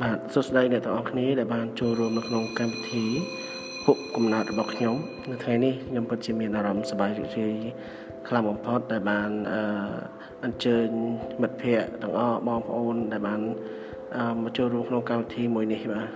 បាទសួស្តីអ្នកទាំងអស់គ្នាដែលបានចូលរួមនៅក្នុងកម្មវិធីភពកំណត់របស់ខ្ញុំនៅថ្ងៃនេះខ្ញុំពិតជាមានអារម្មណ៍សប្បាយរីករាយខ្លាំងបំផុតដែលបានអឺអញ្ជើញមិត្តភ័ក្តិទាំងអស់បងប្អូនដែលបានមកចូលរួមក្នុងកម្មវិធីមួយនេះបាទ